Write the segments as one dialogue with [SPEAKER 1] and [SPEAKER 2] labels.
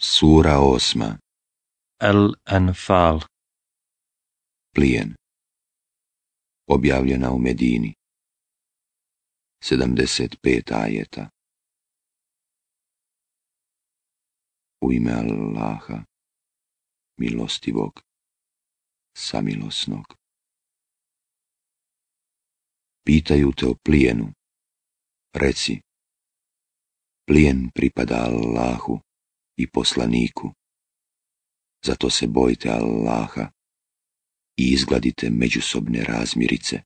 [SPEAKER 1] Sura osma el anfal Plijen Objavljena u Medini 75 ajeta U ime Allaha, milostivog, samilosnog. Pitaju te o plijenu, reci, plijen pripada Allahu i poslaniku. Zato se bojite Allaha i izgladite međusobne razmirice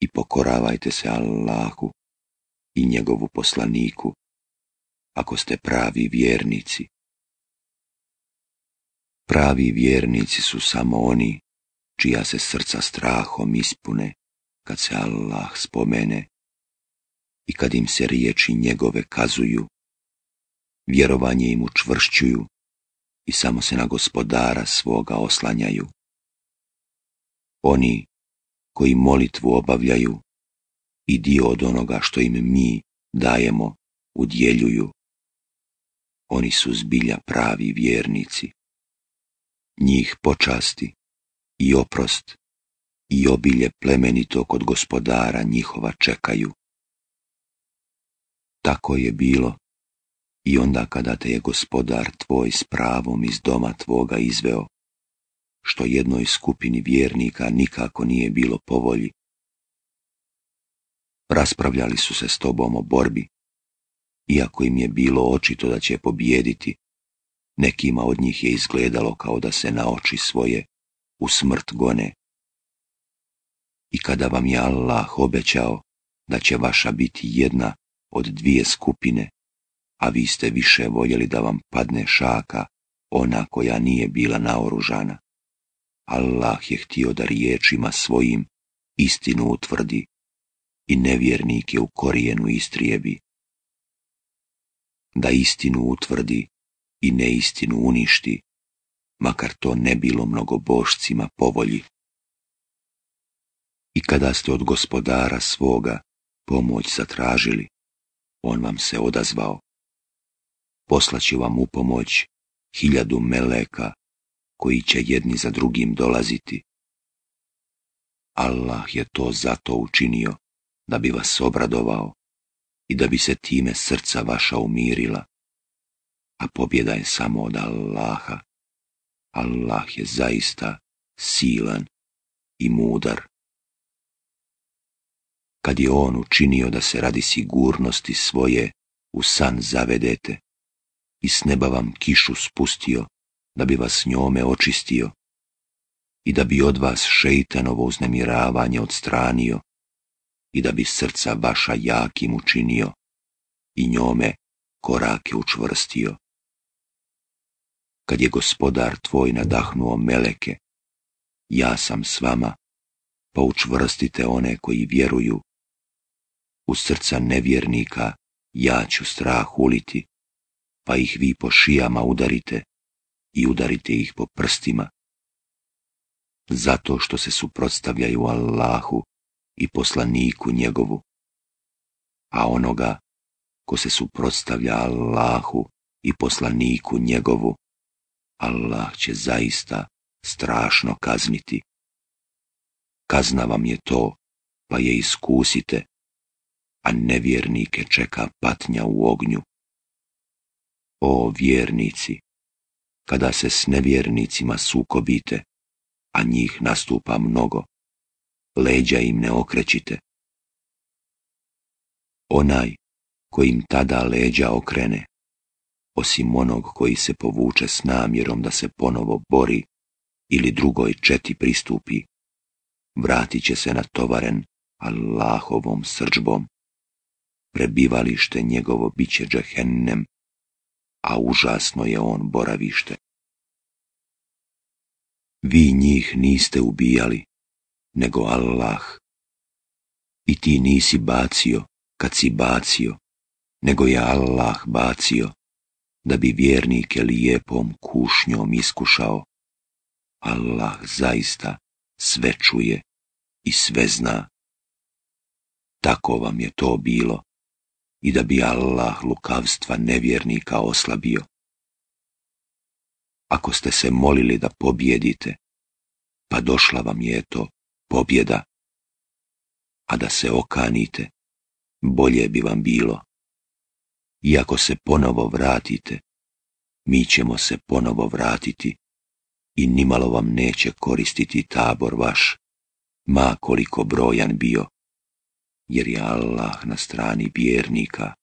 [SPEAKER 1] i pokoravajte se Allahu i njegovu poslaniku ako ste pravi vjernici. Pravi vjernici su samo oni čija se srca strahom ispune kad se Allah spomene i kad im se riječi njegove kazuju vjerovanje im učvršćuju i samo se na gospodara svoga oslanjaju. Oni koji molitvu obavljaju i dio od onoga što im mi dajemo udjeljuju. Oni su zbilja pravi vjernici. Njih počasti i oprost i obilje plemenito kod gospodara njihova čekaju. Tako je bilo i onda kada te je gospodar tvoj s pravom iz doma tvoga izveo, što jednoj skupini vjernika nikako nije bilo povolji. Raspravljali su se s tobom o borbi, iako im je bilo očito da će pobijediti, nekima od njih je izgledalo kao da se na oči svoje u smrt gone. I kada vam je Allah obećao da će vaša biti jedna od dvije skupine, a vi ste više voljeli da vam padne šaka, ona koja nije bila naoružana. Allah je htio da riječima svojim istinu utvrdi i nevjernike je u korijenu istrijebi. Da istinu utvrdi i neistinu uništi, makar to ne bilo mnogo bošcima povolji. I kada ste od gospodara svoga pomoć zatražili, on vam se odazvao poslaću vam u pomoć hiljadu meleka koji će jedni za drugim dolaziti. Allah je to zato učinio da bi vas obradovao i da bi se time srca vaša umirila, a pobjeda je samo od Allaha. Allah je zaista silan i mudar. Kad je on učinio da se radi sigurnosti svoje u san zavedete, i s neba vam kišu spustio, da bi vas njome očistio i da bi od vas šeitanovo uznemiravanje odstranio i da bi srca vaša jakim učinio i njome korake učvrstio. Kad je gospodar tvoj nadahnuo meleke, ja sam s vama, pa učvrstite one koji vjeruju. U srca nevjernika ja ću strah uliti, pa ih vi po šijama udarite i udarite ih po prstima. Zato što se suprotstavljaju Allahu i poslaniku njegovu, a onoga ko se suprotstavlja Allahu i poslaniku njegovu, Allah će zaista strašno kazniti. Kazna vam je to, pa je iskusite, a nevjernike čeka patnja u ognju o vjernici, kada se s nevjernicima sukobite, a njih nastupa mnogo, leđa im ne okrećite. Onaj kojim tada leđa okrene, osim onog koji se povuče s namjerom da se ponovo bori ili drugoj četi pristupi, vratit će se natovaren Allahovom srđbom. Prebivalište njegovo bit će a užasno je on boravište. Vi njih niste ubijali, nego Allah. I ti nisi bacio kad si bacio, nego je Allah bacio, da bi vjernike lijepom kušnjom iskušao. Allah zaista sve čuje i sve zna. Tako vam je to bilo i da bi Allah lukavstva nevjernika oslabio. Ako ste se molili da pobjedite, pa došla vam je to pobjeda, a da se okanite, bolje bi vam bilo. I ako se ponovo vratite, mi ćemo se ponovo vratiti i nimalo vam neće koristiti tabor vaš, ma koliko brojan bio jer je Allah na strani vjernika.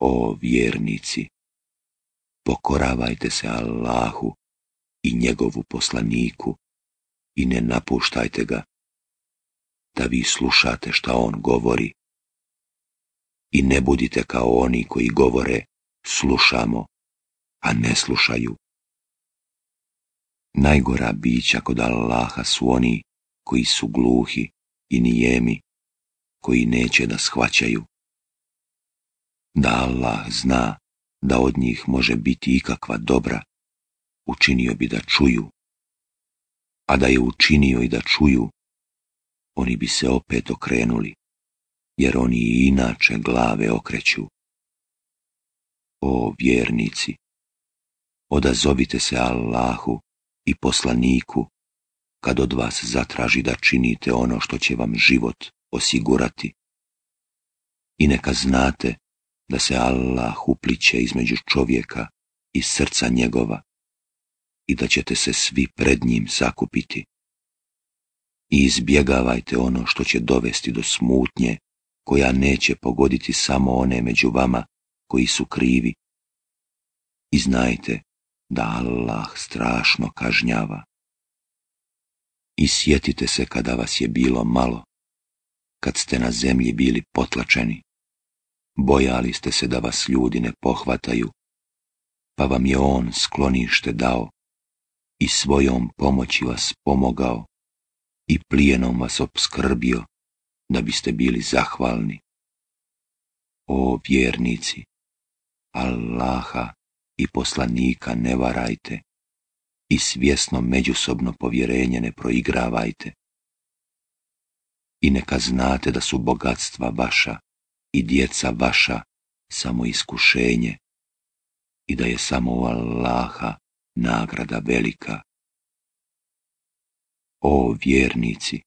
[SPEAKER 1] O vjernici, pokoravajte se Allahu i njegovu poslaniku i ne napuštajte ga, da vi slušate šta on govori. I ne budite kao oni koji govore slušamo, a ne slušaju. Najgora bića kod Allaha su oni koji su gluhi i nijemi, koji neće da shvaćaju. Da Allah zna da od njih može biti ikakva dobra, učinio bi da čuju. A da je učinio i da čuju, oni bi se opet okrenuli, jer oni i inače glave okreću. O vjernici, odazovite se Allahu i poslaniku, kad od vas zatraži da činite ono što će vam život osigurati. I neka znate da se Allah upliče između čovjeka i srca njegova i da ćete se svi pred njim sakupiti. I izbjegavajte ono što će dovesti do smutnje, koja neće pogoditi samo one među vama koji su krivi. I znajte da Allah strašno kažnjava. I sjetite se kada vas je bilo malo, kad ste na zemlji bili potlačeni. Bojali ste se da vas ljudi ne pohvataju, pa vam je on sklonište dao i svojom pomoći vas pomogao i plijenom vas obskrbio da biste bili zahvalni. O vjernici, Allaha i poslanika ne varajte i svjesno međusobno povjerenje ne proigravajte i neka znate da su bogatstva vaša i djeca vaša samo iskušenje i da je samo u Allaha nagrada velika. O vjernici,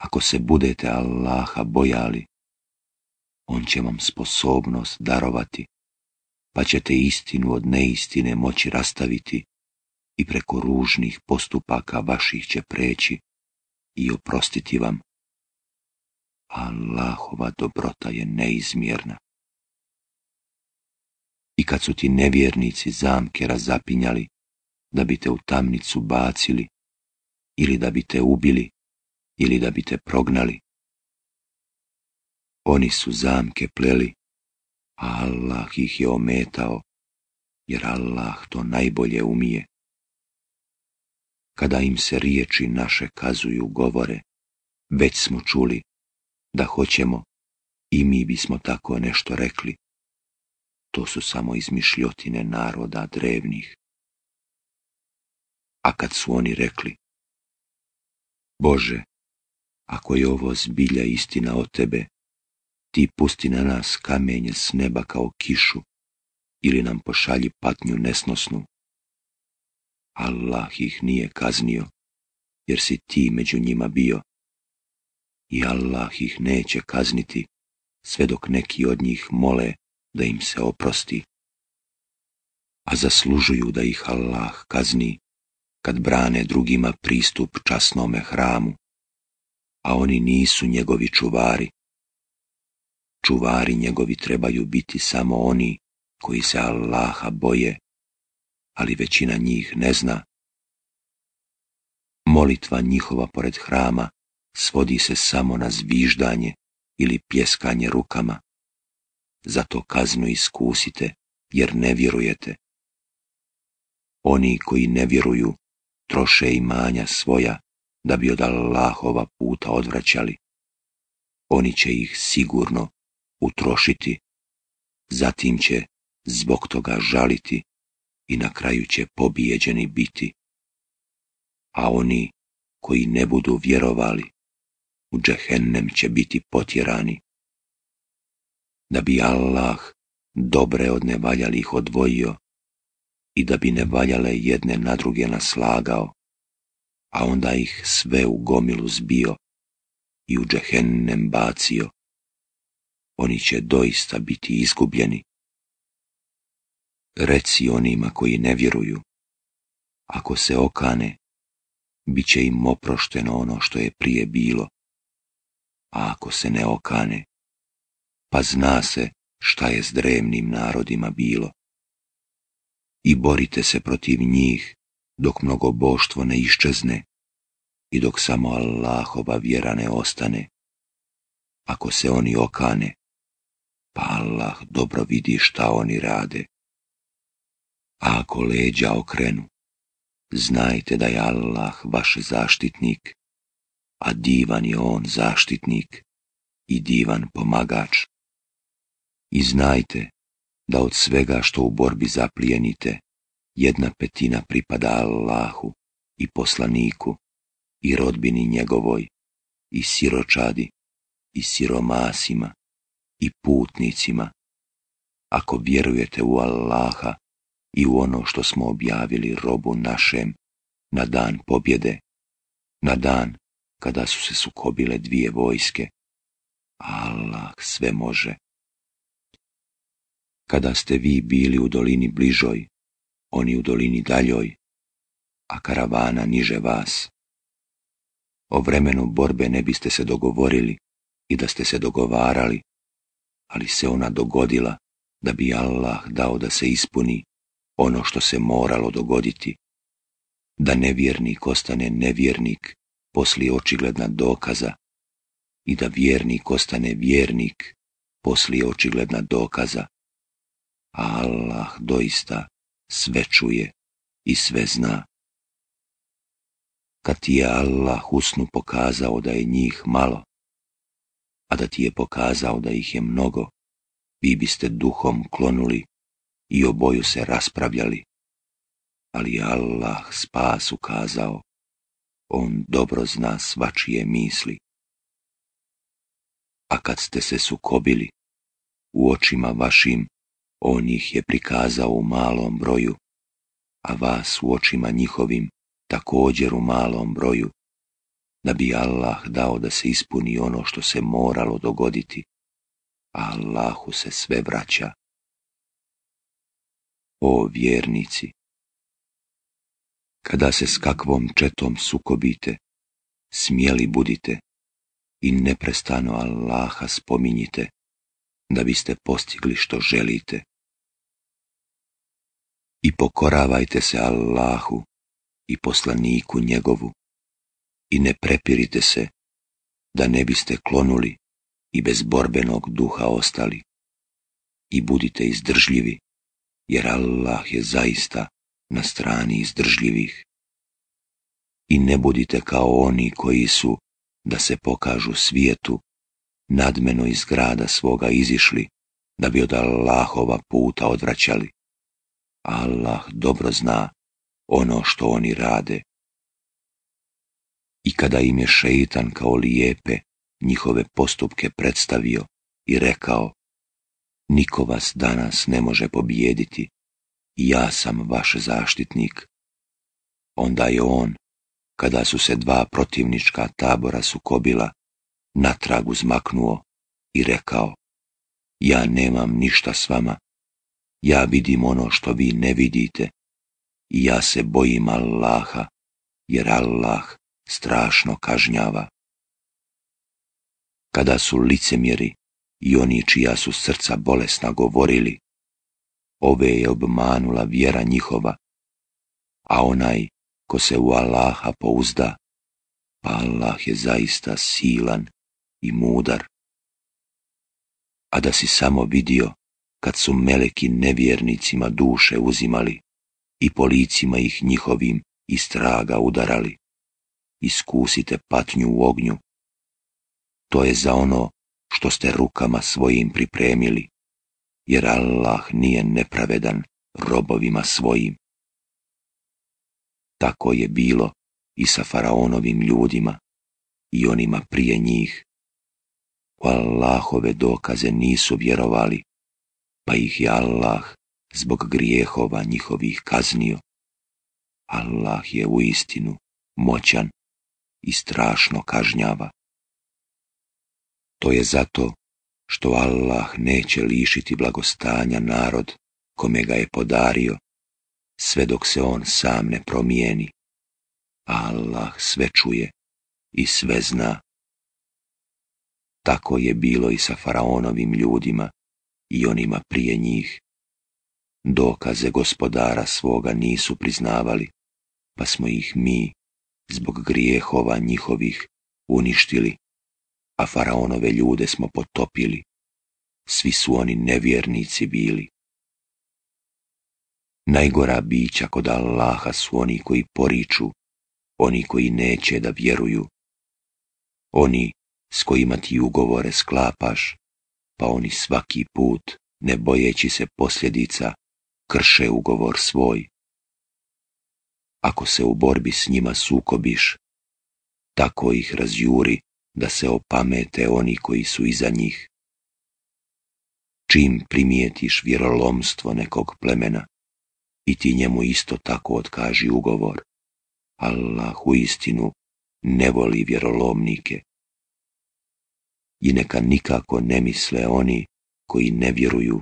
[SPEAKER 1] ako se budete Allaha bojali, On će vam sposobnost darovati, pa ćete istinu od neistine moći rastaviti i preko ružnih postupaka vaših će preći i oprostiti vam. Allahova dobrota je neizmjerna. I kad su ti nevjernici zamke razapinjali, da bi te u tamnicu bacili, ili da bi te ubili, ili da bi te prognali, oni su zamke pleli, a Allah ih je ometao, jer Allah to najbolje umije kada im se riječi naše kazuju govore, već smo čuli da hoćemo i mi bismo tako nešto rekli. To su samo izmišljotine naroda drevnih. A kad su oni rekli, Bože, ako je ovo zbilja istina o tebe, ti pusti na nas kamenje s neba kao kišu ili nam pošalji patnju nesnosnu. Allah ih nije kaznio, jer si ti među njima bio. I Allah ih neće kazniti, sve dok neki od njih mole da im se oprosti. A zaslužuju da ih Allah kazni, kad brane drugima pristup časnome hramu, a oni nisu njegovi čuvari. Čuvari njegovi trebaju biti samo oni koji se Allaha boje ali većina njih ne zna. Molitva njihova pored hrama svodi se samo na zviždanje ili pjeskanje rukama. Zato kaznu iskusite, jer ne vjerujete. Oni koji ne vjeruju troše imanja svoja da bi od Allahova puta odvraćali. Oni će ih sigurno utrošiti, zatim će zbog toga žaliti i na kraju će pobijeđeni biti. A oni koji ne budu vjerovali, u džehennem će biti potjerani. Da bi Allah dobre od nevaljalih odvojio i da bi nevaljale jedne na druge naslagao, a onda ih sve u gomilu zbio i u džehennem bacio, oni će doista biti izgubljeni. Reci onima koji ne vjeruju. Ako se okane, bit će im oprošteno ono što je prije bilo. A ako se ne okane, pa zna se šta je s drevnim narodima bilo. I borite se protiv njih dok boštvo ne iščezne i dok samo Allahova vjera ne ostane. Ako se oni okane, pa Allah dobro vidi šta oni rade. A ako leđa okrenu, znajte da je Allah vaš zaštitnik, a divan je On zaštitnik i divan pomagač. I znajte da od svega što u borbi zaplijenite, jedna petina pripada Allahu i poslaniku i rodbini njegovoj i siročadi i siromasima i putnicima. Ako vjerujete u Allaha i u ono što smo objavili robu našem na dan pobjede, na dan kada su se sukobile dvije vojske. Allah sve može. Kada ste vi bili u dolini bližoj, oni u dolini daljoj, a karavana niže vas. O vremenu borbe ne biste se dogovorili i da ste se dogovarali, ali se ona dogodila da bi Allah dao da se ispuni ono što se moralo dogoditi, da nevjernik ostane nevjernik poslije očigledna dokaza i da vjernik ostane vjernik poslije očigledna dokaza. Allah doista sve čuje i sve zna. Kad ti je Allah usnu pokazao da je njih malo, a da ti je pokazao da ih je mnogo, vi biste duhom klonuli i oboju se raspravljali. Ali Allah spas ukazao, on dobro zna svačije misli. A kad ste se sukobili, u očima vašim, on ih je prikazao u malom broju, a vas u očima njihovim također u malom broju, da bi Allah dao da se ispuni ono što se moralo dogoditi, a Allahu se sve vraća o vjernici. Kada se s kakvom četom sukobite, smjeli budite i neprestano Allaha spominjite, da biste postigli što želite. I pokoravajte se Allahu i poslaniku njegovu i ne prepirite se, da ne biste klonuli i bez borbenog duha ostali. I budite izdržljivi jer Allah je zaista na strani izdržljivih. I ne budite kao oni koji su, da se pokažu svijetu, nadmeno iz grada svoga izišli, da bi od Allahova puta odvraćali. Allah dobro zna ono što oni rade. I kada im je šeitan kao lijepe njihove postupke predstavio i rekao, niko vas danas ne može pobijediti, ja sam vaš zaštitnik. Onda je on, kada su se dva protivnička tabora sukobila, tragu zmaknuo i rekao, ja nemam ništa s vama, ja vidim ono što vi ne vidite i ja se bojim Allaha, jer Allah strašno kažnjava. Kada su licemjeri i oni čija su srca bolesna govorili. Ove je obmanula vjera njihova, a onaj ko se u Allaha pouzda, pa Allah je zaista silan i mudar. A da si samo vidio kad su meleki nevjernicima duše uzimali i policima ih njihovim i straga udarali. Iskusite patnju u ognju. To je za ono što ste rukama svojim pripremili, jer Allah nije nepravedan robovima svojim. Tako je bilo i sa faraonovim ljudima i onima prije njih. U Allahove dokaze nisu vjerovali, pa ih je Allah zbog grijehova njihovih kaznio. Allah je u istinu moćan i strašno kažnjava. To je zato što Allah neće lišiti blagostanja narod kome ga je podario, sve dok se on sam ne promijeni. Allah sve čuje i sve zna. Tako je bilo i sa faraonovim ljudima i onima prije njih. Dokaze gospodara svoga nisu priznavali, pa smo ih mi, zbog grijehova njihovih, uništili a faraonove ljude smo potopili. Svi su oni nevjernici bili. Najgora bića kod Allaha su oni koji poriču, oni koji neće da vjeruju. Oni s kojima ti ugovore sklapaš, pa oni svaki put, ne bojeći se posljedica, krše ugovor svoj. Ako se u borbi s njima sukobiš, tako ih razjuri da se opamete oni koji su iza njih. Čim primijetiš vjerolomstvo nekog plemena, i ti njemu isto tako otkaži ugovor. Allah u istinu ne voli vjerolomnike. I neka nikako ne misle oni koji ne vjeruju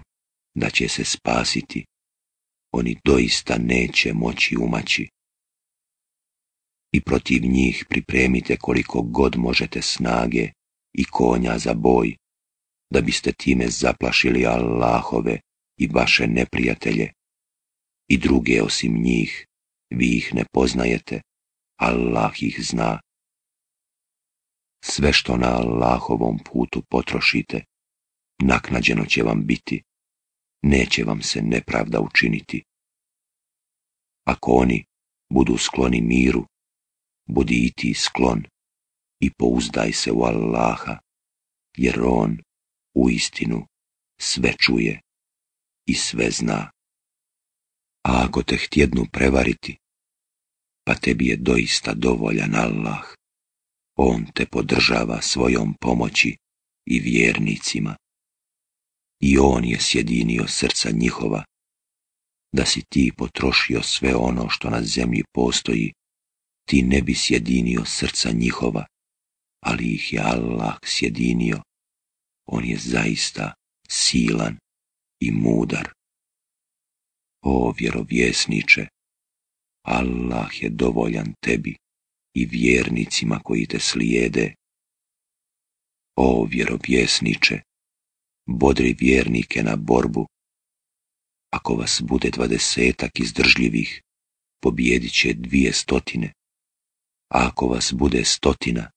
[SPEAKER 1] da će se spasiti, oni doista neće moći umaći i protiv njih pripremite koliko god možete snage i konja za boj, da biste time zaplašili Allahove i vaše neprijatelje. I druge osim njih, vi ih ne poznajete, Allah ih zna. Sve što na Allahovom putu potrošite, naknađeno će vam biti, neće vam se nepravda učiniti. Ako oni budu skloni miru, budi i ti sklon i pouzdaj se u Allaha, jer On u istinu sve čuje i sve zna. A ako te htjednu prevariti, pa tebi je doista dovoljan Allah. On te podržava svojom pomoći i vjernicima. I On je sjedinio srca njihova, da si ti potrošio sve ono što na zemlji postoji ti ne bi sjedinio srca njihova, ali ih je Allah sjedinio. On je zaista silan i mudar. O vjerovjesniče, Allah je dovoljan tebi i vjernicima koji te slijede. O vjerovjesniče, bodri vjernike na borbu. Ako vas bude dvadesetak izdržljivih, pobijedit će dvije stotine ako vas bude stotina,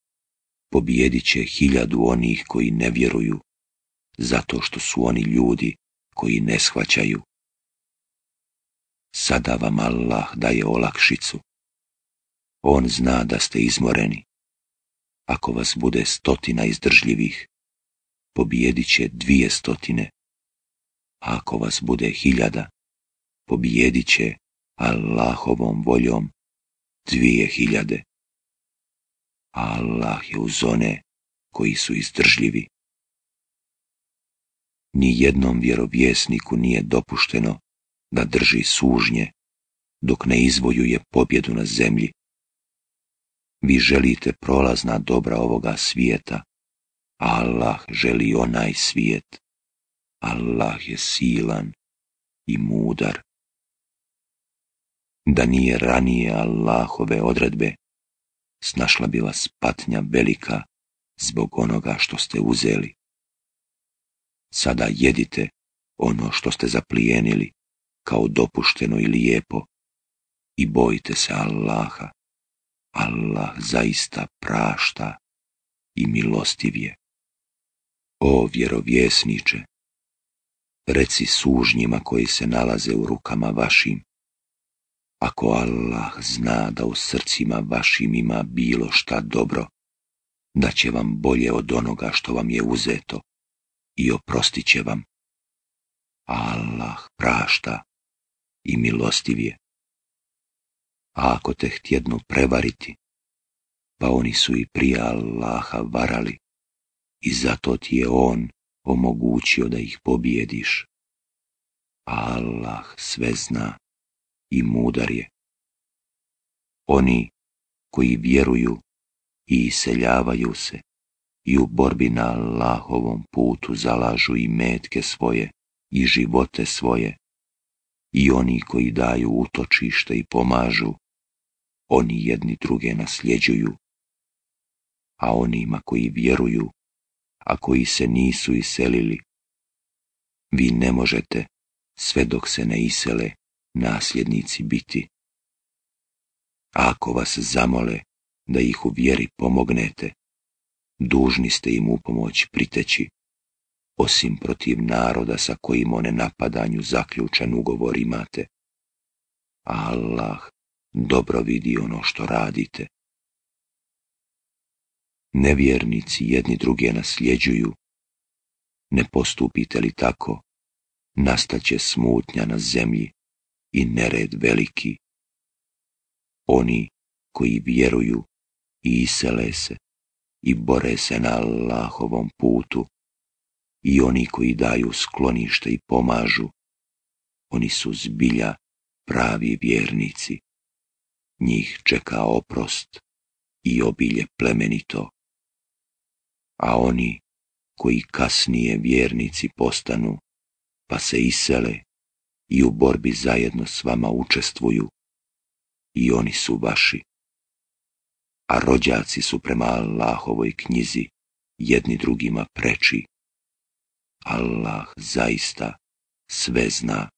[SPEAKER 1] pobijedit će hiljadu onih koji ne vjeruju, zato što su oni ljudi koji ne shvaćaju. Sada vam Allah daje olakšicu. On zna da ste izmoreni. Ako vas bude stotina izdržljivih, pobijedit će dvije stotine. A ako vas bude hiljada, pobijedit će Allahovom voljom dvije hiljade. Allah je uz one koji su izdržljivi. Nijednom vjerovjesniku nije dopušteno da drži sužnje, dok ne izvojuje pobjedu na zemlji. Vi želite prolazna dobra ovoga svijeta, Allah želi onaj svijet. Allah je silan i mudar. Da nije ranije Allahove odredbe, snašla bi vas patnja velika zbog onoga što ste uzeli. Sada jedite ono što ste zaplijenili, kao dopušteno i lijepo, i bojite se Allaha. Allah zaista prašta i milostiv je. O vjerovjesniče, reci sužnjima koji se nalaze u rukama vašim, ako Allah zna da u srcima vašim ima bilo šta dobro, da će vam bolje od onoga što vam je uzeto i oprostit će vam. Allah prašta i milostiv je. A ako te htjednu prevariti, pa oni su i prije Allaha varali i zato ti je On omogućio da ih pobijediš. Allah sve zna i mudar je. Oni koji vjeruju i iseljavaju se i u borbi na Allahovom putu zalažu i metke svoje i živote svoje i oni koji daju utočište i pomažu, oni jedni druge nasljeđuju, a onima koji vjeruju, a koji se nisu iselili, vi ne možete sve dok se ne isele nasljednici biti. Ako vas zamole da ih u vjeri pomognete, dužni ste im u pomoć priteći, osim protiv naroda sa kojim one napadanju zaključan ugovor imate. Allah dobro vidi ono što radite. Nevjernici jedni druge nasljeđuju, ne postupite li tako, nastaće smutnja na zemlji i nered veliki. Oni koji vjeruju i isele se i bore se na Allahovom putu i oni koji daju sklonište i pomažu, oni su zbilja pravi vjernici. Njih čeka oprost i obilje plemenito. A oni koji kasnije vjernici postanu, pa se isele i u borbi zajedno s vama učestvuju i oni su vaši. A rođaci su prema Allahovoj knjizi jedni drugima preči. Allah zaista sve zna.